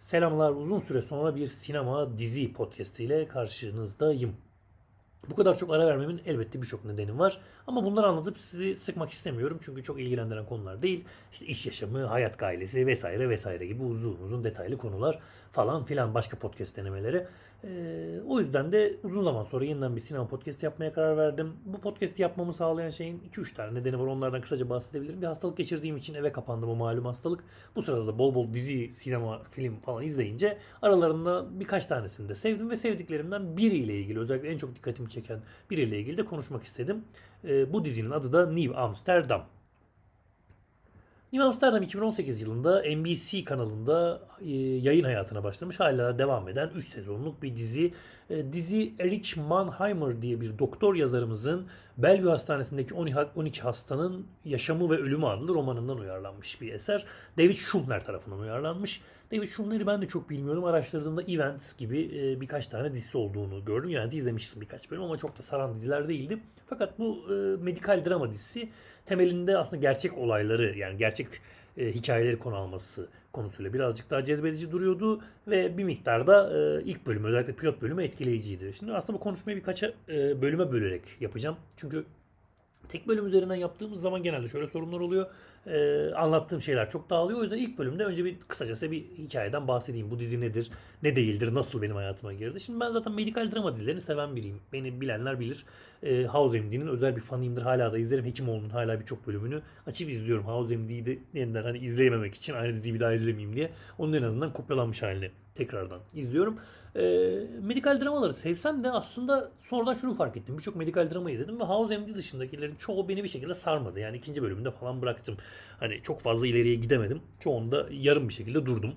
Selamlar. Uzun süre sonra bir sinema dizi podcast ile karşınızdayım. Bu kadar çok ara vermemin elbette birçok nedeni var. Ama bunları anlatıp sizi sıkmak istemiyorum. Çünkü çok ilgilendiren konular değil. İşte iş yaşamı, hayat gailesi vesaire vesaire gibi uzun uzun detaylı konular falan filan başka podcast denemeleri. Ee, o yüzden de uzun zaman sonra yeniden bir sinema podcast yapmaya karar verdim. Bu podcast'i yapmamı sağlayan şeyin 2-3 tane nedeni var. Onlardan kısaca bahsedebilirim. Bir hastalık geçirdiğim için eve kapandım o malum hastalık. Bu sırada da bol bol dizi, sinema, film falan izleyince aralarında birkaç tanesini de sevdim ve sevdiklerimden biriyle ilgili özellikle en çok dikkatimi çeken biriyle ilgili de konuşmak istedim. E, bu dizinin adı da New Amsterdam. New Amsterdam 2018 yılında NBC kanalında e, yayın hayatına başlamış. Hala devam eden 3 sezonluk bir dizi. E, dizi Erich Mannheimer diye bir doktor yazarımızın Bellevue Hastanesi'ndeki 12 hastanın yaşamı ve ölümü adlı romanından uyarlanmış bir eser. David Schumler tarafından uyarlanmış. David Schumler'i ben de çok bilmiyorum. Araştırdığımda Events gibi e, birkaç tane dizisi olduğunu gördüm. Yani izlemiştim birkaç bölüm ama çok da saran diziler değildi. Fakat bu e, medikal drama dizisi temelinde aslında gerçek olayları yani gerçek e, hikayeleri konu alması konusuyla birazcık daha cezbedici duruyordu ve bir miktarda e, ilk bölüm özellikle pilot bölümü etkileyiciydi. Şimdi aslında bu konuşmayı birkaç e, bölüme bölerek yapacağım. Çünkü tek bölüm üzerinden yaptığımız zaman genelde şöyle sorunlar oluyor e, anlattığım şeyler çok dağılıyor. O yüzden ilk bölümde önce bir kısacası bir hikayeden bahsedeyim. Bu dizi nedir, ne değildir, nasıl benim hayatıma girdi. Şimdi ben zaten medikal drama dizilerini seven biriyim. Beni bilenler bilir. E, House MD'nin özel bir fanıyımdır. Hala da izlerim. Hekimoğlu'nun hala birçok bölümünü açıp izliyorum. House MD'yi de yeniden hani izleyememek için aynı diziyi bir daha izlemeyeyim diye. Onun en azından kopyalanmış halini tekrardan izliyorum. E, medikal dramaları sevsem de aslında sonradan şunu fark ettim. Birçok medikal drama izledim ve House MD dışındakilerin çoğu beni bir şekilde sarmadı. Yani ikinci bölümünde falan bıraktım. Hani çok fazla ileriye gidemedim. Çoğunda yarım bir şekilde durdum.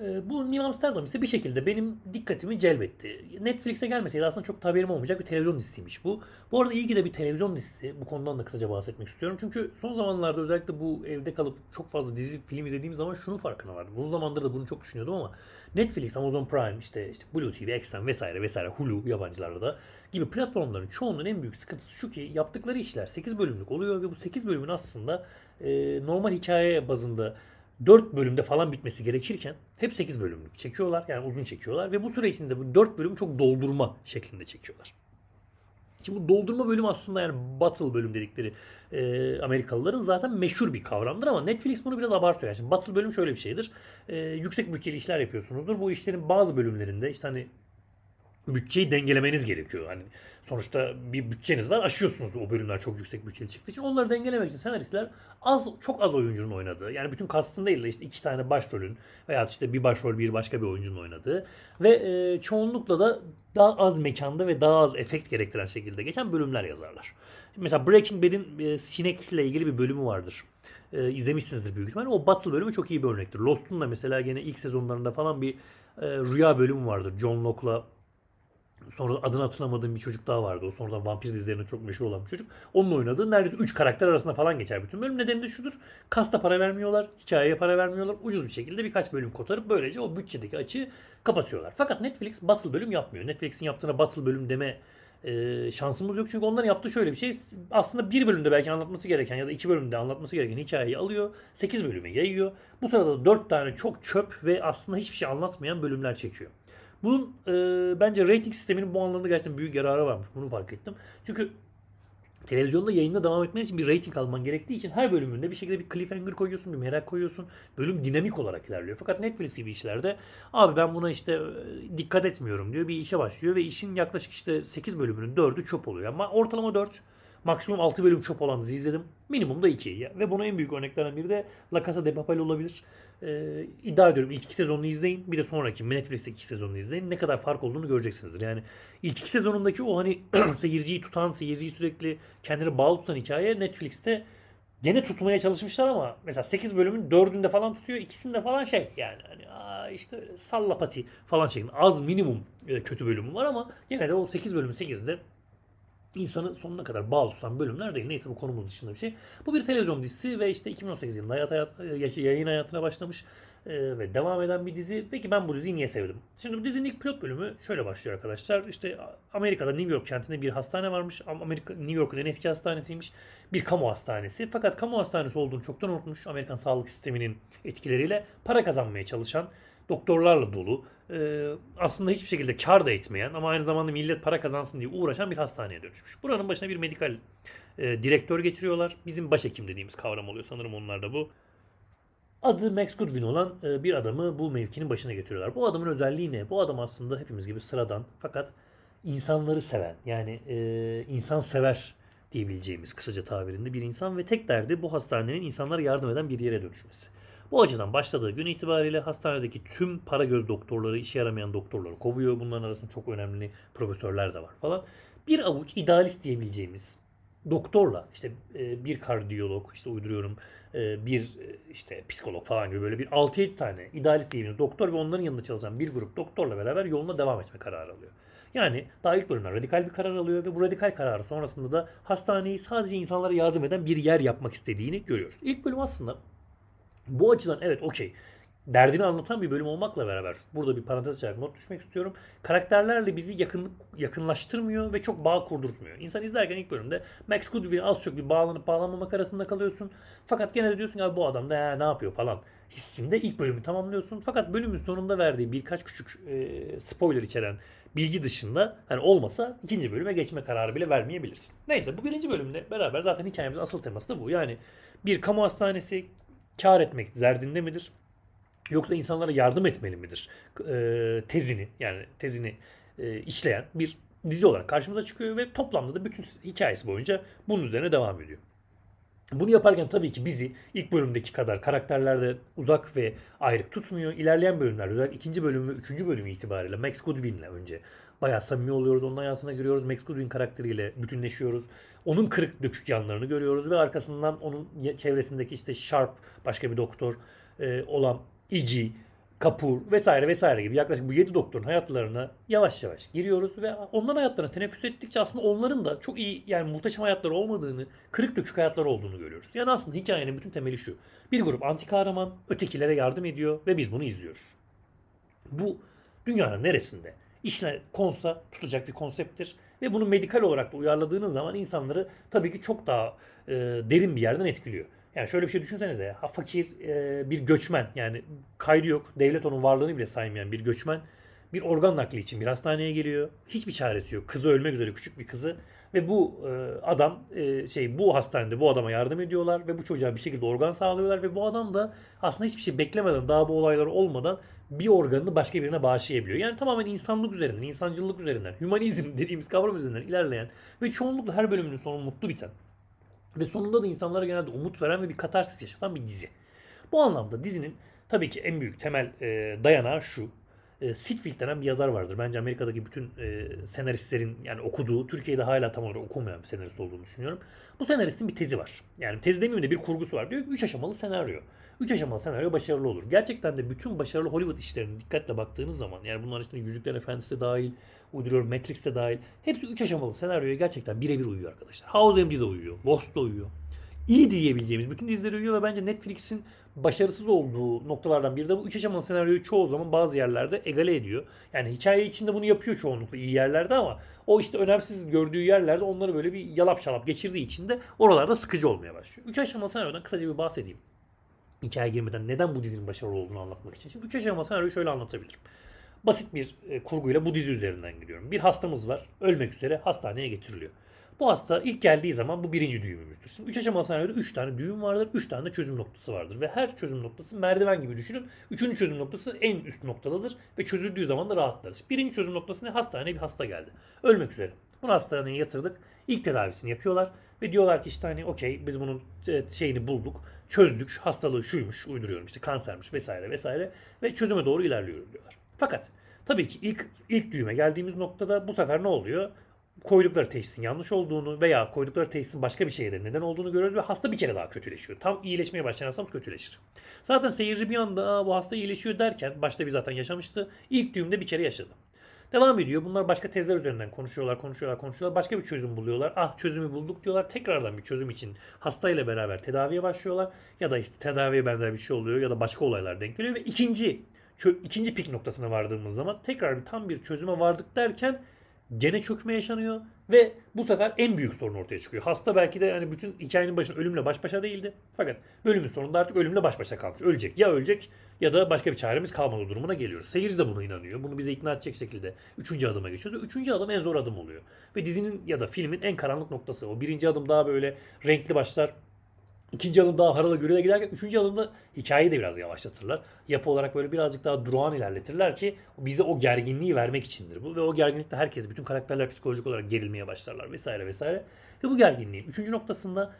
Ee, bu New Amsterdam ise bir şekilde benim dikkatimi celbetti. Netflix'e gelmeseydi aslında çok haberim olmayacak bir televizyon dizisiymiş bu. Bu arada iyi ki de bir televizyon dizisi. Bu konudan da kısaca bahsetmek istiyorum. Çünkü son zamanlarda özellikle bu evde kalıp çok fazla dizi, film izlediğim zaman şunun farkına vardım. Uzun zamandır da bunu çok düşünüyordum ama Netflix, Amazon Prime, işte işte Blue TV, Exxon vesaire vesaire Hulu yabancılarda da gibi platformların çoğunun en büyük sıkıntısı şu ki yaptıkları işler 8 bölümlük oluyor ve bu 8 bölümün aslında e, normal hikaye bazında 4 bölümde falan bitmesi gerekirken hep 8 bölümlük çekiyorlar. Yani uzun çekiyorlar ve bu süre içinde bu 4 bölüm çok doldurma şeklinde çekiyorlar. Şimdi bu doldurma bölüm aslında yani battle bölüm dedikleri e, Amerikalıların zaten meşhur bir kavramdır ama Netflix bunu biraz abartıyor. Yani şimdi battle bölüm şöyle bir şeydir. E, yüksek bütçeli işler yapıyorsunuzdur. Bu işlerin bazı bölümlerinde işte hani bütçeyi dengelemeniz gerekiyor. Hani sonuçta bir bütçeniz var aşıyorsunuz o bölümler çok yüksek bütçeli çıktığı için. Onları dengelemek için senaristler az çok az oyuncunun oynadığı yani bütün kastın değil de işte iki tane başrolün veya işte bir başrol bir başka bir oyuncunun oynadığı ve e, çoğunlukla da daha az mekanda ve daha az efekt gerektiren şekilde geçen bölümler yazarlar. Mesela Breaking Bad'in e, sinekle ilgili bir bölümü vardır e, izlemişsinizdir büyük ihtimalle. O Battle bölümü çok iyi bir örnektir. Lost'un da mesela gene ilk sezonlarında falan bir e, rüya bölümü vardır. John Locke'la Sonra adını hatırlamadığım bir çocuk daha vardı. O sonradan vampir dizilerinde çok meşhur olan bir çocuk. Onun oynadığı neredeyse 3 karakter arasında falan geçer bütün bölüm. Nedeni de şudur. Kasta para vermiyorlar. Hikayeye para vermiyorlar. Ucuz bir şekilde birkaç bölüm kotarıp böylece o bütçedeki açığı kapatıyorlar. Fakat Netflix battle bölüm yapmıyor. Netflix'in yaptığına battle bölüm deme e, şansımız yok. Çünkü onların yaptığı şöyle bir şey. Aslında bir bölümde belki anlatması gereken ya da iki bölümde anlatması gereken hikayeyi alıyor. 8 bölüme yayıyor. Bu sırada da 4 tane çok çöp ve aslında hiçbir şey anlatmayan bölümler çekiyor. Bunun e, bence rating sisteminin bu anlamda gerçekten büyük yararı varmış. Bunu fark ettim. Çünkü televizyonda yayında devam etmen için bir rating alman gerektiği için her bölümünde bir şekilde bir cliffhanger koyuyorsun, bir merak koyuyorsun. Bölüm dinamik olarak ilerliyor. Fakat Netflix gibi işlerde abi ben buna işte dikkat etmiyorum diyor. Bir işe başlıyor ve işin yaklaşık işte 8 bölümünün 4'ü çöp oluyor. Ama ortalama 4 Maksimum 6 bölüm çöp olan dizi izledim. Minimum da 2. Ve buna en büyük örneklerden biri de La Casa de Papel olabilir. Ee, iddia ediyorum ilk iki sezonunu izleyin. Bir de sonraki Netflix'teki iki sezonunu izleyin. Ne kadar fark olduğunu göreceksinizdir. Yani ilk iki sezonundaki o hani seyirciyi tutan, seyirciyi sürekli kendini bağlı tutan hikaye Netflix'te gene tutmaya çalışmışlar ama mesela 8 bölümün 4'ünde falan tutuyor. ikisinde falan şey yani hani işte öyle sallapati falan şeklinde az minimum e, kötü bölümü var ama gene de o 8 bölümün 8'de insanı sonuna kadar bağlı tutan bölümler değil. Neyse bu konumuz dışında bir şey. Bu bir televizyon dizisi ve işte 2018 yılında hayat, hayat, yayın hayatına başlamış e, ve devam eden bir dizi. Peki ben bu diziyi niye sevdim? Şimdi bu dizinin ilk pilot bölümü şöyle başlıyor arkadaşlar. İşte Amerika'da New York kentinde bir hastane varmış. Amerika New York'un en eski hastanesiymiş. Bir kamu hastanesi. Fakat kamu hastanesi olduğunu çoktan unutmuş. Amerikan sağlık sisteminin etkileriyle para kazanmaya çalışan doktorlarla dolu. E, aslında hiçbir şekilde kar da etmeyen ama aynı zamanda millet para kazansın diye uğraşan bir hastaneye dönüşmüş. Buranın başına bir medikal e, direktör getiriyorlar. Bizim başhekim dediğimiz kavram oluyor sanırım onlarda bu. Adı Max Goodwin olan e, bir adamı bu mevkinin başına getiriyorlar. Bu adamın özelliği ne? Bu adam aslında hepimiz gibi sıradan fakat insanları seven yani e, insan sever diyebileceğimiz kısaca tabirinde bir insan ve tek derdi bu hastanenin insanlara yardım eden bir yere dönüşmesi. Bu açıdan başladığı gün itibariyle hastanedeki tüm para göz doktorları, işe yaramayan doktorları kovuyor. Bunların arasında çok önemli profesörler de var falan. Bir avuç idealist diyebileceğimiz doktorla işte e, bir kardiyolog işte uyduruyorum e, bir e, işte psikolog falan gibi böyle bir 6-7 tane idealist diyebileceğimiz doktor ve onların yanında çalışan bir grup doktorla beraber yoluna devam etme kararı alıyor. Yani daha ilk bölümden radikal bir karar alıyor ve bu radikal kararı sonrasında da hastaneyi sadece insanlara yardım eden bir yer yapmak istediğini görüyoruz. İlk bölüm aslında bu açıdan evet okey derdini anlatan bir bölüm olmakla beraber burada bir parantez açarak not düşmek istiyorum. Karakterlerle bizi yakınlık yakınlaştırmıyor ve çok bağ kurdurtmuyor. İnsan izlerken ilk bölümde Max Goodwin az çok bir bağlanıp bağlanmamak arasında kalıyorsun. Fakat gene de diyorsun ki bu adam da ne yapıyor falan hissinde ilk bölümü tamamlıyorsun. Fakat bölümün sonunda verdiği birkaç küçük e, spoiler içeren bilgi dışında hani olmasa ikinci bölüme geçme kararı bile vermeyebilirsin. Neyse bu birinci bölümde beraber zaten hikayemizin asıl teması da bu. Yani bir kamu hastanesi kar etmek derdinde midir? Yoksa insanlara yardım etmeli midir? E, tezini yani tezini e, işleyen bir dizi olarak karşımıza çıkıyor ve toplamda da bütün hikayesi boyunca bunun üzerine devam ediyor. Bunu yaparken tabii ki bizi ilk bölümdeki kadar karakterlerde uzak ve ayrık tutmuyor. İlerleyen bölümler özellikle ikinci bölüm ve üçüncü bölüm itibariyle Max Goodwin'le önce bayağı samimi oluyoruz. Onun hayatına giriyoruz. Max Goodwin karakteriyle bütünleşiyoruz. Onun kırık dökük yanlarını görüyoruz ve arkasından onun çevresindeki işte Sharp başka bir doktor e, olan Iggy, Kapur vesaire vesaire gibi yaklaşık bu 7 doktorun hayatlarına yavaş yavaş giriyoruz ve onların hayatlarına teneffüs ettikçe aslında onların da çok iyi yani muhteşem hayatları olmadığını, kırık dökük hayatları olduğunu görüyoruz. Yani aslında hikayenin bütün temeli şu. Bir grup anti kahraman ötekilere yardım ediyor ve biz bunu izliyoruz. Bu dünyanın neresinde işine konsa tutacak bir konsepttir ve bunu medikal olarak da uyarladığınız zaman insanları tabii ki çok daha e, derin bir yerden etkiliyor. Yani şöyle bir şey düşünsenize. Ha, fakir e, bir göçmen yani kaydı yok. Devlet onun varlığını bile saymayan bir göçmen bir organ nakli için bir hastaneye geliyor. Hiçbir çaresi yok. Kızı ölmek üzere küçük bir kızı ve bu e, adam e, şey bu hastanede bu adama yardım ediyorlar ve bu çocuğa bir şekilde organ sağlıyorlar ve bu adam da aslında hiçbir şey beklemeden daha bu olaylar olmadan bir organını başka birine bağışlayabiliyor. Yani tamamen insanlık üzerinden, insancılık üzerinden, hümanizm dediğimiz kavram üzerinden ilerleyen ve çoğunlukla her bölümünün sonu mutlu biten ve sonunda da insanlara genelde umut veren ve bir katarsis yaşatan bir dizi. Bu anlamda dizinin tabii ki en büyük temel e, dayanağı şu. E, Sitfield denen bir yazar vardır. Bence Amerika'daki bütün e, senaristlerin yani okuduğu, Türkiye'de hala tam olarak okunmayan bir senarist olduğunu düşünüyorum. Bu senaristin bir tezi var. Yani tez demeyeyim de bir kurgusu var. Diyor 3 aşamalı senaryo. 3 aşamalı senaryo başarılı olur. Gerçekten de bütün başarılı Hollywood işlerine dikkatle baktığınız zaman yani bunların içinde Yüzüklerin Efendisi de dahil, uyduruyorum Matrix de dahil. Hepsi 3 aşamalı senaryoya gerçekten birebir uyuyor arkadaşlar. House MD de uyuyor. Lost da uyuyor. İyi diyebileceğimiz bütün dizileri uyuyor ve bence Netflix'in başarısız olduğu noktalardan biri de bu 3 aşamalı senaryoyu çoğu zaman bazı yerlerde egale ediyor. Yani hikaye içinde bunu yapıyor çoğunlukla iyi yerlerde ama o işte önemsiz gördüğü yerlerde onları böyle bir yalap şalap geçirdiği için de oralarda sıkıcı olmaya başlıyor. 3 aşamalı senaryodan kısaca bir bahsedeyim. Hikaye girmeden neden bu dizinin başarılı olduğunu anlatmak için. Şimdi 3 aşamalı senaryoyu şöyle anlatabilirim. Basit bir e, kurguyla bu dizi üzerinden gidiyorum. Bir hastamız var. Ölmek üzere hastaneye getiriliyor. Bu hasta ilk geldiği zaman bu birinci düğümümüzdür. Şimdi 3 aşamalı senaryoda 3 tane düğüm vardır. 3 tane de çözüm noktası vardır. Ve her çözüm noktası merdiven gibi düşünün. Üçüncü çözüm noktası en üst noktadadır. Ve çözüldüğü zaman da rahatlarız. Birinci çözüm noktası ne? Hastaneye bir hasta geldi. Ölmek üzere. Bunu hastaneye yatırdık. İlk tedavisini yapıyorlar. Ve diyorlar ki işte hani okey biz bunun e, şeyini bulduk. Çözdük. Hastalığı şuymuş uyduruyorum işte kansermiş vesaire vesaire. Ve çözüme doğru ilerliyoruz diyorlar. Fakat tabii ki ilk ilk düğüme geldiğimiz noktada bu sefer ne oluyor? Koydukları teşhisin yanlış olduğunu veya koydukları teşhisin başka bir şeyde neden olduğunu görüyoruz ve hasta bir kere daha kötüleşiyor. Tam iyileşmeye başlayan hastamız kötüleşir. Zaten seyirci bir anda bu hasta iyileşiyor derken başta bir zaten yaşamıştı. İlk düğümde bir kere yaşadı. Devam ediyor. Bunlar başka tezler üzerinden konuşuyorlar, konuşuyorlar, konuşuyorlar. Başka bir çözüm buluyorlar. Ah çözümü bulduk diyorlar. Tekrardan bir çözüm için hastayla beraber tedaviye başlıyorlar. Ya da işte tedaviye benzer bir şey oluyor ya da başka olaylar denk geliyor. Ve ikinci ikinci pik noktasına vardığımız zaman tekrar tam bir çözüme vardık derken gene çökme yaşanıyor ve bu sefer en büyük sorun ortaya çıkıyor. Hasta belki de yani bütün hikayenin başında ölümle baş başa değildi. Fakat bölümün sonunda artık ölümle baş başa kalmış. Ölecek. Ya ölecek ya da başka bir çaremiz kalmadı durumuna geliyoruz. Seyirci de buna inanıyor. Bunu bize ikna edecek şekilde üçüncü adıma geçiyoruz. Üçüncü adım en zor adım oluyor. Ve dizinin ya da filmin en karanlık noktası. O birinci adım daha böyle renkli başlar. İkinci adım daha harala gürele giderken üçüncü adımda hikayeyi de biraz yavaşlatırlar. Yapı olarak böyle birazcık daha durağan ilerletirler ki bize o gerginliği vermek içindir bu. Ve o gerginlikte herkes, bütün karakterler psikolojik olarak gerilmeye başlarlar vesaire vesaire. Ve bu gerginliğin üçüncü noktasında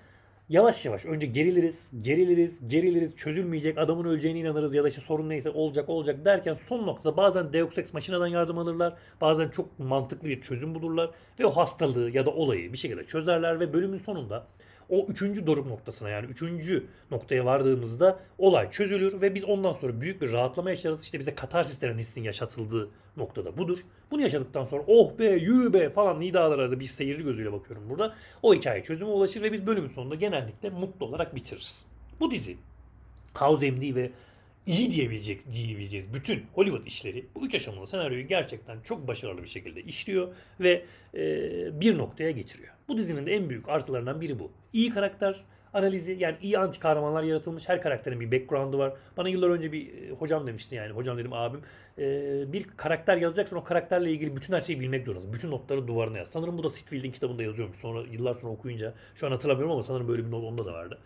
yavaş yavaş önce geriliriz, geriliriz, geriliriz, çözülmeyecek, adamın öleceğine inanırız ya da işte sorun neyse olacak olacak derken son noktada bazen Deus Ex Machina'dan yardım alırlar. Bazen çok mantıklı bir çözüm bulurlar ve o hastalığı ya da olayı bir şekilde çözerler ve bölümün sonunda o üçüncü doruk noktasına yani üçüncü noktaya vardığımızda olay çözülür ve biz ondan sonra büyük bir rahatlama yaşarız. İşte bize katarsis denen hissin yaşatıldığı noktada budur. Bunu yaşadıktan sonra oh be yürü be falan nidalara da bir seyirci gözüyle bakıyorum burada. O hikaye çözüme ulaşır ve biz bölümün sonunda genellikle mutlu olarak bitiririz. Bu dizi House MD ve iyi diyebilecek diyebileceğiz bütün Hollywood işleri bu üç aşamalı senaryoyu gerçekten çok başarılı bir şekilde işliyor ve e, bir noktaya getiriyor. Bu dizinin de en büyük artılarından biri bu. İyi karakter analizi yani iyi anti kahramanlar yaratılmış. Her karakterin bir background'u var. Bana yıllar önce bir e, hocam demişti yani. Hocam dedim abim. E, bir karakter yazacaksan o karakterle ilgili bütün her şeyi bilmek zorundasın. Bütün notları duvarına yaz. Sanırım bu da Sitfield'in kitabında yazıyormuş. Sonra yıllar sonra okuyunca şu an hatırlamıyorum ama sanırım böyle bir not onda da vardı.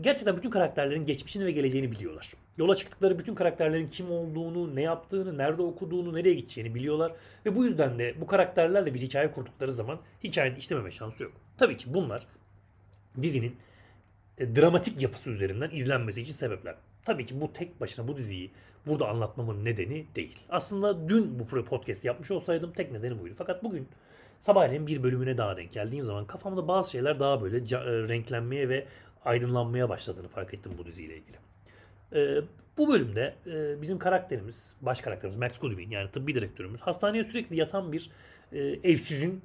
Gerçekten bütün karakterlerin geçmişini ve geleceğini biliyorlar. Yola çıktıkları bütün karakterlerin kim olduğunu, ne yaptığını, nerede okuduğunu, nereye gideceğini biliyorlar. Ve bu yüzden de bu karakterlerle bir hikaye kurdukları zaman hikayenin işlememe şansı yok. Tabii ki bunlar dizinin e, dramatik yapısı üzerinden izlenmesi için sebepler. Tabii ki bu tek başına bu diziyi burada anlatmamın nedeni değil. Aslında dün bu podcast yapmış olsaydım tek nedeni buydu. Fakat bugün sabahleyin bir bölümüne daha denk geldiğim zaman kafamda bazı şeyler daha böyle e, renklenmeye ve aydınlanmaya başladığını fark ettim bu diziyle ilgili. Ee, bu bölümde e, bizim karakterimiz, baş karakterimiz Max Goodwin yani tıbbi direktörümüz hastaneye sürekli yatan bir e, evsizin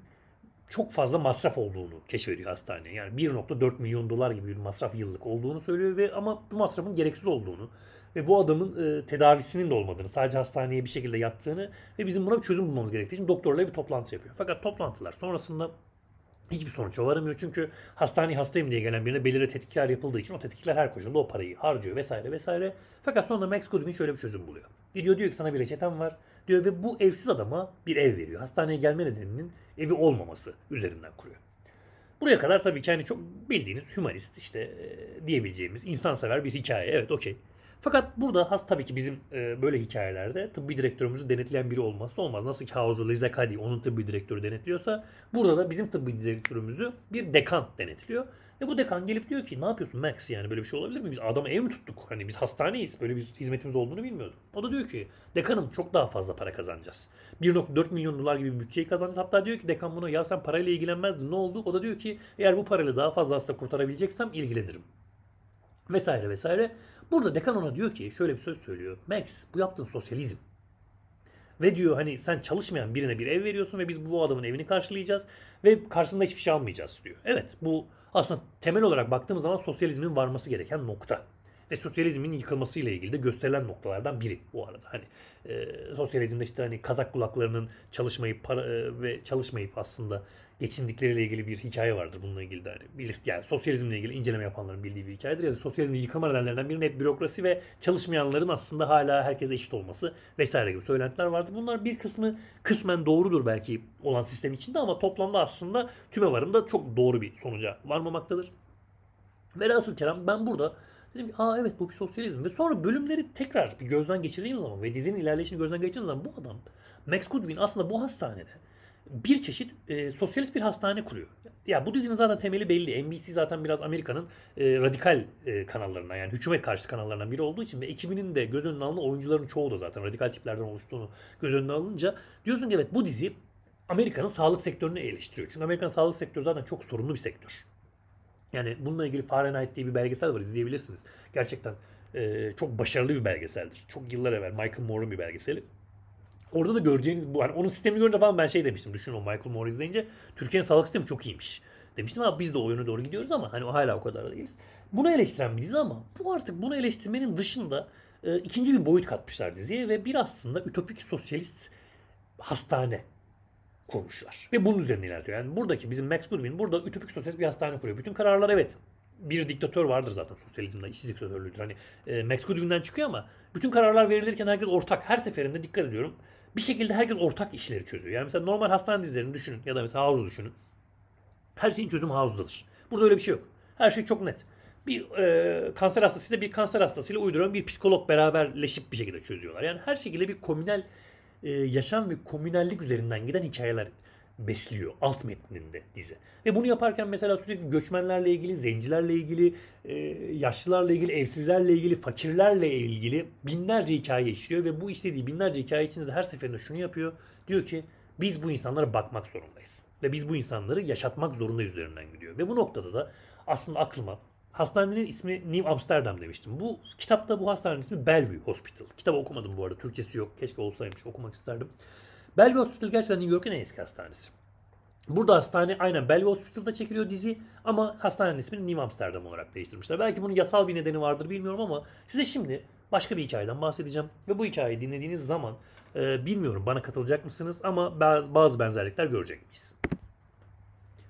çok fazla masraf olduğunu keşfediyor hastane. Yani 1.4 milyon dolar gibi bir masraf yıllık olduğunu söylüyor ve ama bu masrafın gereksiz olduğunu ve bu adamın e, tedavisinin de olmadığını, sadece hastaneye bir şekilde yattığını ve bizim buna bir çözüm bulmamız gerektiği için doktorla bir toplantı yapıyor. Fakat toplantılar sonrasında hiçbir sonuca varamıyor. Çünkü hastaneye hastayım diye gelen birine belirli tetkikler yapıldığı için o tetkikler her koşulda o parayı harcıyor vesaire vesaire. Fakat sonra Max Goodwin şöyle bir çözüm buluyor. Gidiyor diyor ki sana bir reçetem var diyor ve bu evsiz adama bir ev veriyor. Hastaneye gelme nedeninin evi olmaması üzerinden kuruyor. Buraya kadar tabii ki hani çok bildiğiniz humanist işte e, diyebileceğimiz insansever bir hikaye. Evet okey. Fakat burada has tabii ki bizim e, böyle hikayelerde tıbbi direktörümüzü denetleyen biri olmazsa olmaz. Nasıl ki Hauser Lizakadi onun tıbbi direktörü denetliyorsa burada da bizim tıbbi direktörümüzü bir dekan denetliyor. Ve bu dekan gelip diyor ki ne yapıyorsun Max yani böyle bir şey olabilir mi? Biz adamı ev mi tuttuk? Hani biz hastaneyiz. Böyle bir hizmetimiz olduğunu bilmiyordum. O da diyor ki dekanım çok daha fazla para kazanacağız. 1.4 milyon dolar gibi bir bütçeyi kazanacağız. Hatta diyor ki dekan buna ya sen parayla ilgilenmezdin ne oldu? O da diyor ki eğer bu parayla daha fazla hasta kurtarabileceksem ilgilenirim. Vesaire vesaire. Burada dekan ona diyor ki şöyle bir söz söylüyor. Max bu yaptığın sosyalizm. Ve diyor hani sen çalışmayan birine bir ev veriyorsun ve biz bu adamın evini karşılayacağız ve karşılığında hiçbir şey almayacağız diyor. Evet bu aslında temel olarak baktığımız zaman sosyalizmin varması gereken nokta. Ve sosyalizmin yıkılmasıyla ilgili de gösterilen noktalardan biri bu arada. Hani e, sosyalizmde işte hani kazak kulaklarının çalışmayıp para e, ve çalışmayıp aslında geçindikleriyle ilgili bir hikaye vardır bununla ilgili de. Hani bir list yani sosyalizmle ilgili inceleme yapanların bildiği bir hikayedir. Ya da sosyalizmin yıkılma nedenlerinden biri hep bürokrasi ve çalışmayanların aslında hala herkese eşit olması vesaire gibi söylentiler vardı. Bunlar bir kısmı kısmen doğrudur belki olan sistem içinde ama toplamda aslında tüme varımda çok doğru bir sonuca varmamaktadır. Velhasıl kelam ben burada Dedim ki aa evet bu bir sosyalizm. Ve sonra bölümleri tekrar bir gözden geçirdiğim zaman ve dizinin ilerleyişini gözden geçirdiğim zaman bu adam Max Goodwin aslında bu hastanede bir çeşit e, sosyalist bir hastane kuruyor. Ya bu dizinin zaten temeli belli. NBC zaten biraz Amerika'nın e, radikal e, kanallarından yani hükümet karşı kanallarından biri olduğu için ve ekibinin de göz önüne alınan oyuncuların çoğu da zaten radikal tiplerden oluştuğunu göz önüne alınca diyorsun ki evet bu dizi Amerika'nın sağlık sektörünü eleştiriyor. Çünkü Amerikan sağlık sektörü zaten çok sorunlu bir sektör. Yani bununla ilgili Fahrenheit diye bir belgesel var izleyebilirsiniz. Gerçekten e, çok başarılı bir belgeseldir. Çok yıllar evvel Michael Moore'un bir belgeseli. Orada da göreceğiniz bu. Hani onun sistemini görünce falan ben şey demiştim. Düşün o Michael Moore izleyince. Türkiye'nin sağlık sistemi çok iyiymiş. Demiştim ama biz de o doğru gidiyoruz ama hani o hala o kadar da değiliz. Bunu eleştiren bir ama bu artık bunu eleştirmenin dışında e, ikinci bir boyut katmışlar diziye ve bir aslında ütopik sosyalist hastane kurmuşlar. Ve bunun üzerine ilerliyor. Yani buradaki bizim Max Durbin burada ütopik sosyalist bir hastane kuruyor. Bütün kararlar evet bir diktatör vardır zaten sosyalizmde. İşçi diktatörlüğüdür. Hani e, Max Goodwin'den çıkıyor ama bütün kararlar verilirken herkes ortak. Her seferinde dikkat ediyorum. Bir şekilde herkes ortak işleri çözüyor. Yani mesela normal hastane dizilerini düşünün ya da mesela House'u düşünün. Her şeyin çözümü House'dadır. Burada öyle bir şey yok. Her şey çok net. Bir e, kanser hastasıyla bir kanser hastasıyla uyduran bir psikolog beraberleşip bir şekilde çözüyorlar. Yani her şekilde bir komünel e, yaşam ve komünellik üzerinden giden hikayeler besliyor alt metninde dizi. Ve bunu yaparken mesela sürekli göçmenlerle ilgili, zencilerle ilgili, e, yaşlılarla ilgili, evsizlerle ilgili, fakirlerle ilgili binlerce hikaye işliyor ve bu istediği binlerce hikaye içinde de her seferinde şunu yapıyor. Diyor ki biz bu insanlara bakmak zorundayız. Ve biz bu insanları yaşatmak zorundayız üzerinden gidiyor. Ve bu noktada da aslında aklıma Hastanenin ismi New Amsterdam demiştim. Bu kitapta bu hastanenin ismi Bellevue Hospital. Kitabı okumadım bu arada. Türkçesi yok. Keşke olsaymış. Okumak isterdim. Bellevue Hospital gerçekten New York'un en eski hastanesi. Burada hastane aynen Bellevue Hospital'da çekiliyor dizi ama hastanenin ismini New Amsterdam olarak değiştirmişler. Belki bunun yasal bir nedeni vardır bilmiyorum ama size şimdi başka bir hikayeden bahsedeceğim. Ve bu hikayeyi dinlediğiniz zaman e, bilmiyorum bana katılacak mısınız ama bazı benzerlikler görecek miyiz?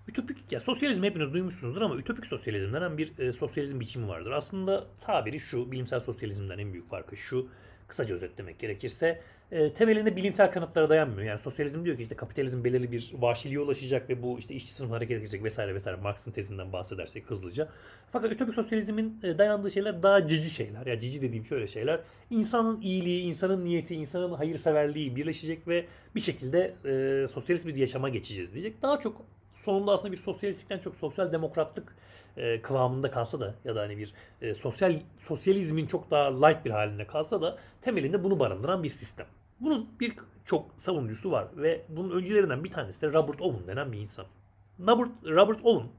Ütopik ya sosyalizm hepiniz duymuşsunuzdur ama ütopik sosyalizm denen bir e, sosyalizm biçimi vardır. Aslında tabiri şu, bilimsel sosyalizmden en büyük farkı şu. Kısaca özetlemek gerekirse e, temelinde bilimsel kanıtlara dayanmıyor. Yani sosyalizm diyor ki işte kapitalizm belirli bir vahşiliğe ulaşacak ve bu işte işçi sınıfı hareket edecek vesaire vesaire. Marx'ın tezinden bahsedersek hızlıca. Fakat ütopik sosyalizmin e, dayandığı şeyler daha cici şeyler. Ya cici dediğim şöyle şeyler. İnsanın iyiliği, insanın niyeti, insanın hayırseverliği birleşecek ve bir şekilde e, sosyalist bir yaşama geçeceğiz diyecek. Daha çok sonunda aslında bir sosyalistlikten çok sosyal demokratlık e, kıvamında kalsa da ya da hani bir e, sosyal sosyalizmin çok daha light bir halinde kalsa da temelinde bunu barındıran bir sistem. Bunun bir çok savunucusu var ve bunun öncülerinden bir tanesi de Robert Owen denen bir insan. Robert, Robert Owen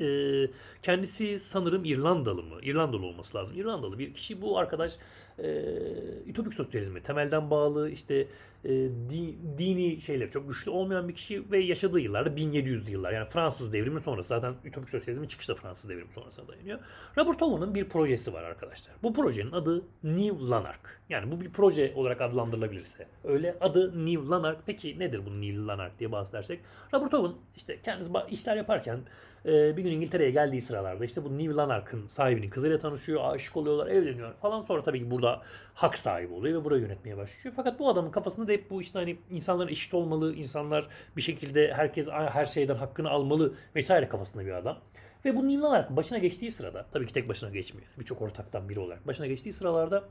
e, kendisi sanırım İrlandalı mı? İrlandalı olması lazım. İrlandalı bir kişi. Bu arkadaş e, ütopik sosyalizme temelden bağlı işte e, di, dini şeyler çok güçlü olmayan bir kişi ve yaşadığı yıllarda 1700'lü yıllar yani Fransız devrimi sonrası zaten ütopik sosyalizmin çıkışı da Fransız devrimi sonrasına dayanıyor. Robert Owen'ın bir projesi var arkadaşlar. Bu projenin adı New Lanark. Yani bu bir proje olarak adlandırılabilirse öyle adı New Lanark. Peki nedir bu New Lanark diye bahsedersek Robert Owen işte kendisi işler yaparken e, bir gün İngiltere'ye geldiği sıralarda işte bu New Lanark'ın sahibinin kızıyla tanışıyor, aşık oluyorlar, evleniyor falan. Sonra tabii ki burada burada hak sahibi oluyor ve burayı yönetmeye başlıyor. Fakat bu adamın kafasında da hep bu işte hani insanlar eşit olmalı, insanlar bir şekilde herkes her şeyden hakkını almalı vesaire kafasında bir adam. Ve bu Neil Lanark'ın başına geçtiği sırada, tabii ki tek başına geçmiyor. Birçok ortaktan biri olarak başına geçtiği sıralarda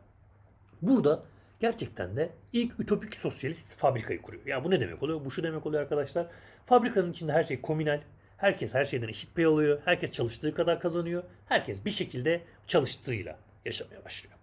burada gerçekten de ilk ütopik sosyalist fabrikayı kuruyor. Ya bu ne demek oluyor? Bu şu demek oluyor arkadaşlar. Fabrikanın içinde her şey komünel. Herkes her şeyden eşit pay alıyor. Herkes çalıştığı kadar kazanıyor. Herkes bir şekilde çalıştığıyla yaşamaya başlıyor.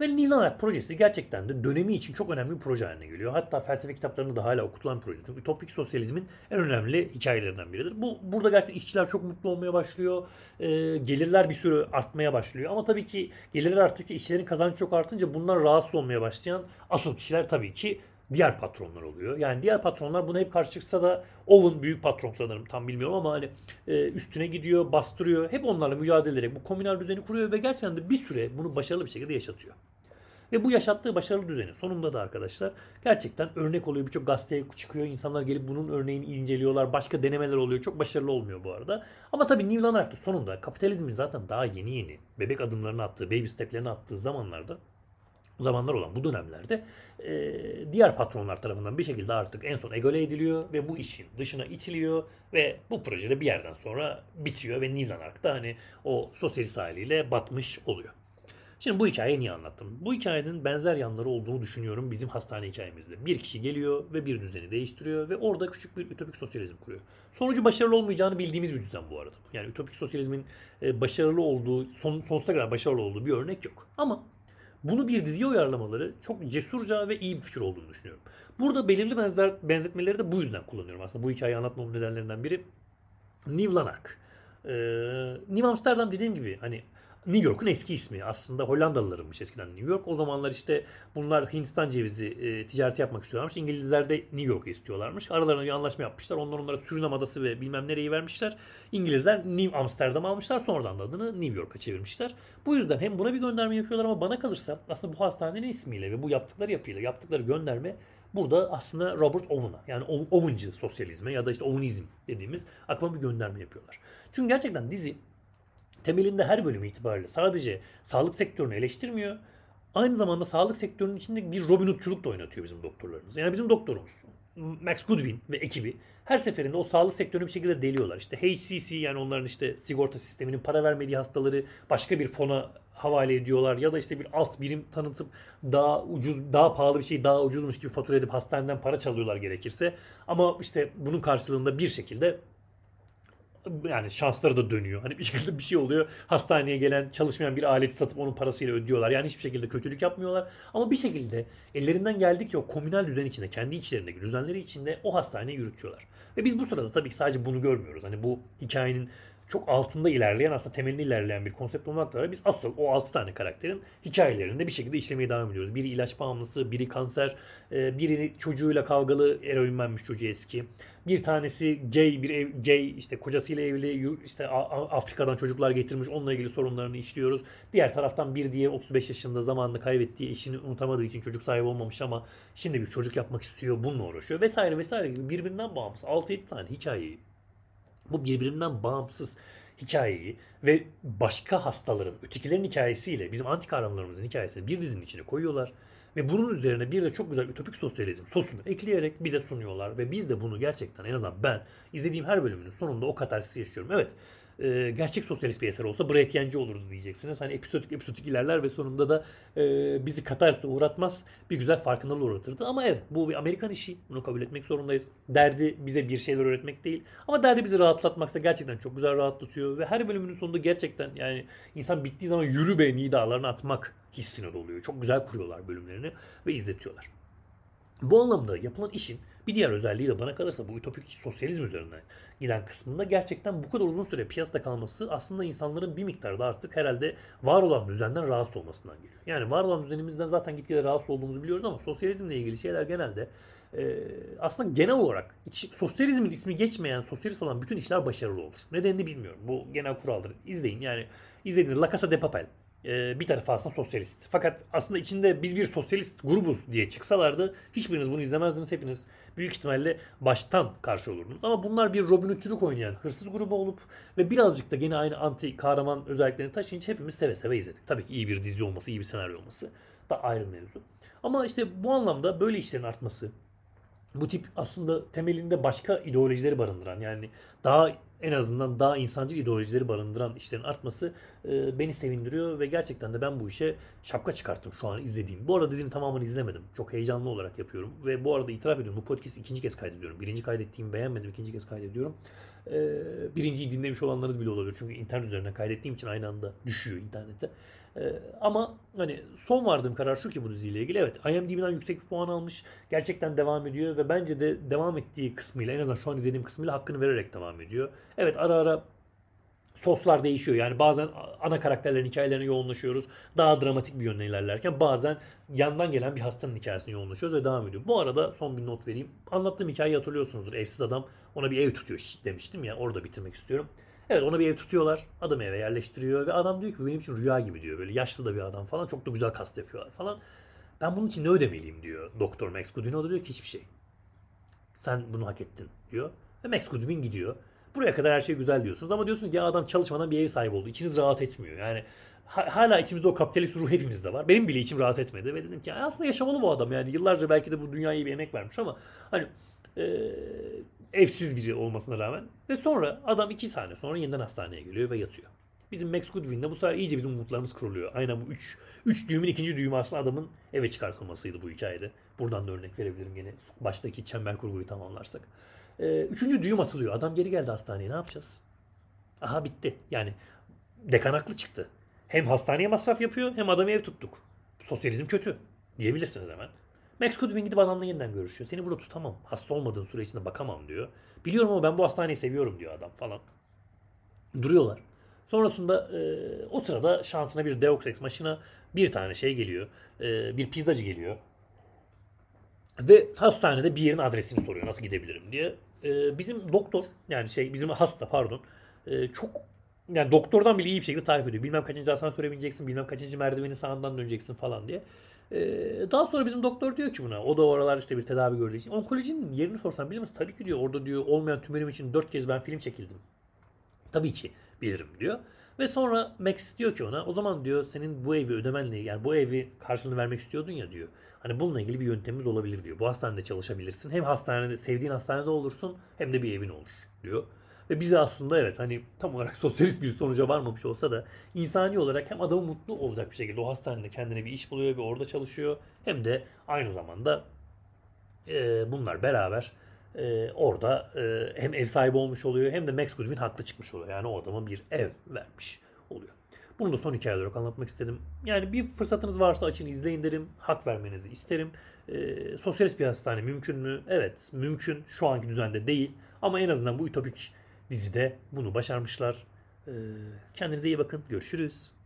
Ve Nil projesi gerçekten de dönemi için çok önemli bir proje haline geliyor. Hatta felsefe kitaplarında da hala okutulan bir proje. Çünkü ütopik sosyalizmin en önemli hikayelerinden biridir. Bu burada gerçekten işçiler çok mutlu olmaya başlıyor. E, gelirler bir sürü artmaya başlıyor. Ama tabii ki gelirler arttıkça işçilerin kazancı çok artınca bunlar rahatsız olmaya başlayan asıl kişiler tabii ki diğer patronlar oluyor. Yani diğer patronlar buna hep karşı çıksa da Owen büyük patron sanırım tam bilmiyorum ama hani e, üstüne gidiyor, bastırıyor. Hep onlarla mücadele ederek bu komünal düzeni kuruyor ve gerçekten de bir süre bunu başarılı bir şekilde yaşatıyor. Ve bu yaşattığı başarılı düzeni sonunda da arkadaşlar gerçekten örnek oluyor. Birçok gazeteye çıkıyor. insanlar gelip bunun örneğini inceliyorlar. Başka denemeler oluyor. Çok başarılı olmuyor bu arada. Ama tabii Neil Lanark da sonunda kapitalizmin zaten daha yeni yeni bebek adımlarını attığı, baby steplerini attığı zamanlarda zamanlar olan bu dönemlerde e, diğer patronlar tarafından bir şekilde artık en son egale ediliyor ve bu işin dışına itiliyor ve bu projede bir yerden sonra bitiyor ve Neil Lanark da hani o sosyalist haliyle batmış oluyor. Şimdi bu hikayeyi niye anlattım? Bu hikayenin benzer yanları olduğunu düşünüyorum bizim hastane hikayemizde. Bir kişi geliyor ve bir düzeni değiştiriyor ve orada küçük bir ütopik sosyalizm kuruyor. Sonucu başarılı olmayacağını bildiğimiz bir düzen bu arada. Yani ütopik sosyalizmin başarılı olduğu, son, sonsuza kadar başarılı olduğu bir örnek yok. Ama bunu bir diziye uyarlamaları çok cesurca ve iyi bir fikir olduğunu düşünüyorum. Burada belirli benzer benzetmeleri de bu yüzden kullanıyorum aslında. Bu hikayeyi anlatmamın nedenlerinden biri New Lanark. Ee, New Amsterdam dediğim gibi hani New York'un eski ismi. Aslında Hollandalılarınmış eskiden New York. O zamanlar işte bunlar Hindistan cevizi e, ticareti yapmak istiyorlarmış. İngilizler de New York'u istiyorlarmış. Aralarında bir anlaşma yapmışlar. Onlar onlara Surinam adası ve bilmem nereyi vermişler. İngilizler New Amsterdam almışlar. Sonradan da adını New York'a çevirmişler. Bu yüzden hem buna bir gönderme yapıyorlar ama bana kalırsa aslında bu hastanenin ismiyle ve bu yaptıkları yapıyla yaptıkları gönderme burada aslında Robert Owen'a yani Owen'cı sosyalizme ya da işte Owenizm dediğimiz aklıma bir gönderme yapıyorlar. Çünkü gerçekten dizi temelinde her bölümü itibariyle sadece sağlık sektörünü eleştirmiyor. Aynı zamanda sağlık sektörünün içinde bir Robin Hood'culuk da oynatıyor bizim doktorlarımız. Yani bizim doktorumuz Max Goodwin ve ekibi her seferinde o sağlık sektörünü bir şekilde deliyorlar. İşte HCC yani onların işte sigorta sisteminin para vermediği hastaları başka bir fona havale ediyorlar ya da işte bir alt birim tanıtıp daha ucuz daha pahalı bir şey daha ucuzmuş gibi fatura edip hastaneden para çalıyorlar gerekirse. Ama işte bunun karşılığında bir şekilde yani şansları da dönüyor. Hani bir şekilde bir şey oluyor. Hastaneye gelen çalışmayan bir aleti satıp onun parasıyla ödüyorlar. Yani hiçbir şekilde kötülük yapmıyorlar. Ama bir şekilde ellerinden geldikçe o komünal düzen içinde, kendi içlerindeki düzenleri içinde o hastaneyi yürütüyorlar. Ve biz bu sırada tabii ki sadece bunu görmüyoruz. Hani bu hikayenin çok altında ilerleyen aslında temelinde ilerleyen bir konsept olmakla beraber biz asıl o 6 tane karakterin hikayelerinde bir şekilde işlemeye devam ediyoruz. Biri ilaç bağımlısı, biri kanser, e, biri çocuğuyla kavgalı eroinmenmiş çocuğu eski. Bir tanesi gay bir ev, gay işte kocasıyla evli işte Afrika'dan çocuklar getirmiş onunla ilgili sorunlarını işliyoruz. Diğer taraftan bir diye 35 yaşında zamanını kaybettiği eşini unutamadığı için çocuk sahibi olmamış ama şimdi bir çocuk yapmak istiyor bununla uğraşıyor vesaire vesaire gibi birbirinden bağımsız 6-7 tane hikayeyi bu birbirinden bağımsız hikayeyi ve başka hastaların, ötekilerin hikayesiyle bizim anti kahramanlarımızın hikayesini bir dizinin içine koyuyorlar. Ve bunun üzerine bir de çok güzel ütopik sosyalizm sosunu ekleyerek bize sunuyorlar. Ve biz de bunu gerçekten en azından ben izlediğim her bölümünün sonunda o katarsisi yaşıyorum. Evet e, gerçek sosyalist bir eser olsa Brett Yenci olurdu diyeceksiniz. Hani episodik episodik ilerler ve sonunda da e, bizi katarsise uğratmaz. Bir güzel farkındalığı uğratırdı. Ama evet bu bir Amerikan işi. Bunu kabul etmek zorundayız. Derdi bize bir şeyler öğretmek değil. Ama derdi bizi rahatlatmaksa gerçekten çok güzel rahatlatıyor. Ve her bölümünün sonunda gerçekten yani insan bittiği zaman yürü be nidalarını atmak hissine doluyor. Çok güzel kuruyorlar bölümlerini ve izletiyorlar. Bu anlamda yapılan işin bir diğer özelliği de bana kalırsa bu ütopik sosyalizm üzerinden giden kısmında gerçekten bu kadar uzun süre piyasada kalması aslında insanların bir miktarda artık herhalde var olan düzenden rahatsız olmasından geliyor. Yani var olan düzenimizden zaten gitgide rahatsız olduğumuzu biliyoruz ama sosyalizmle ilgili şeyler genelde e, aslında genel olarak iç, sosyalizmin ismi geçmeyen sosyalist olan bütün işler başarılı olur. Nedenini bilmiyorum. Bu genel kuraldır. İzleyin yani izlediğiniz La Casa de Papel e, bir tarafı aslında sosyalist. Fakat aslında içinde biz bir sosyalist grubuz diye çıksalardı hiçbiriniz bunu izlemezdiniz. Hepiniz büyük ihtimalle baştan karşı olurdunuz. Ama bunlar bir Robin Hood'culuk oynayan hırsız grubu olup ve birazcık da gene aynı anti kahraman özelliklerini taşıyınca hepimiz seve seve izledik. Tabii ki iyi bir dizi olması, iyi bir senaryo olması da ayrı mevzu. Ama işte bu anlamda böyle işlerin artması, bu tip aslında temelinde başka ideolojileri barındıran yani daha en azından daha insancıl ideolojileri barındıran işlerin artması e, beni sevindiriyor ve gerçekten de ben bu işe şapka çıkarttım şu an izlediğim. Bu arada dizinin tamamını izlemedim. Çok heyecanlı olarak yapıyorum ve bu arada itiraf ediyorum bu podcast'i ikinci kez kaydediyorum. Birinci kaydettiğimi beğenmedim ikinci kez kaydediyorum. E, birinciyi dinlemiş olanlarınız bile olabilir çünkü internet üzerinden kaydettiğim için aynı anda düşüyor internete. Ee, ama hani son vardığım karar şu ki bu diziyle ilgili. Evet IMDb'den yüksek bir puan almış. Gerçekten devam ediyor ve bence de devam ettiği kısmıyla en azından şu an izlediğim kısmıyla hakkını vererek devam ediyor. Evet ara ara soslar değişiyor. Yani bazen ana karakterlerin hikayelerine yoğunlaşıyoruz. Daha dramatik bir yönde ilerlerken bazen yandan gelen bir hastanın hikayesine yoğunlaşıyoruz ve devam ediyor. Bu arada son bir not vereyim. Anlattığım hikayeyi hatırlıyorsunuzdur. Evsiz adam ona bir ev tutuyor demiştim ya. Orada bitirmek istiyorum. Evet ona bir ev tutuyorlar. Adamı eve yerleştiriyor ve adam diyor ki benim için rüya gibi diyor. Böyle yaşlı da bir adam falan. Çok da güzel kast yapıyorlar falan. Ben bunun için ne ödemeliyim diyor Doktor Max Goodwin. Diyor ki hiçbir şey. Sen bunu hak ettin diyor. Ve Max Goodwin gidiyor. Buraya kadar her şey güzel diyorsunuz ama diyorsunuz ya adam çalışmadan bir ev sahibi oldu. İçiniz rahat etmiyor. Yani hala içimizde o kapitalist ruh hepimizde var. Benim bile içim rahat etmedi ve dedim ki aslında yaşamalı bu adam yani yıllarca belki de bu dünyaya bir emek vermiş ama hani e, evsiz biri olmasına rağmen. Ve sonra adam iki saniye sonra yeniden hastaneye geliyor ve yatıyor. Bizim Max Goodwin'de bu sefer iyice bizim umutlarımız kırılıyor. Aynen bu üç, üç düğümün ikinci düğümü aslında adamın eve çıkartılmasıydı bu hikayede. Buradan da örnek verebilirim gene baştaki çember kurguyu tamamlarsak. Ee, üçüncü düğüm asılıyor. Adam geri geldi hastaneye ne yapacağız? Aha bitti. Yani dekan haklı çıktı. Hem hastaneye masraf yapıyor hem adamı ev tuttuk. Sosyalizm kötü diyebilirsiniz hemen. Max Goodwin gidip adamla yeniden görüşüyor. Seni burada tutamam. Hasta olmadığın süre içinde bakamam diyor. Biliyorum ama ben bu hastaneyi seviyorum diyor adam falan. Duruyorlar. Sonrasında e, o sırada şansına bir Deus Ex maşına bir tane şey geliyor. E, bir pizzacı geliyor. Ve hastanede bir yerin adresini soruyor nasıl gidebilirim diye. E, bizim doktor yani şey bizim hasta pardon e, çok yani doktordan bile iyi bir şekilde tarif ediyor. Bilmem kaçıncı asansöre bineceksin, bilmem kaçıncı merdiveni sağından döneceksin falan diye. Ee, daha sonra bizim doktor diyor ki buna, o da oralar işte bir tedavi gördüğü için. Onkolojinin yerini sorsan bilir misin? Tabii ki diyor orada diyor olmayan tümörüm için dört kez ben film çekildim. Tabii ki bilirim diyor. Ve sonra Max diyor ki ona o zaman diyor senin bu evi ödemenle yani bu evi karşılığını vermek istiyordun ya diyor. Hani bununla ilgili bir yöntemimiz olabilir diyor. Bu hastanede çalışabilirsin. Hem hastanede sevdiğin hastanede olursun hem de bir evin olur diyor. Ve bize aslında evet hani tam olarak sosyalist bir sonuca varmamış olsa da insani olarak hem adamı mutlu olacak bir şekilde o hastanede kendine bir iş buluyor ve orada çalışıyor. Hem de aynı zamanda e, bunlar beraber e, orada e, hem ev sahibi olmuş oluyor hem de Max Goodwin haklı çıkmış oluyor. Yani o adama bir ev vermiş oluyor. Bunu da son hikaye olarak anlatmak istedim. Yani bir fırsatınız varsa açın izleyin derim. Hak vermenizi isterim. E, sosyalist bir hastane mümkün mü? Evet mümkün. Şu anki düzende değil. Ama en azından bu ütopik dizide bunu başarmışlar. E, kendinize iyi bakın. Görüşürüz.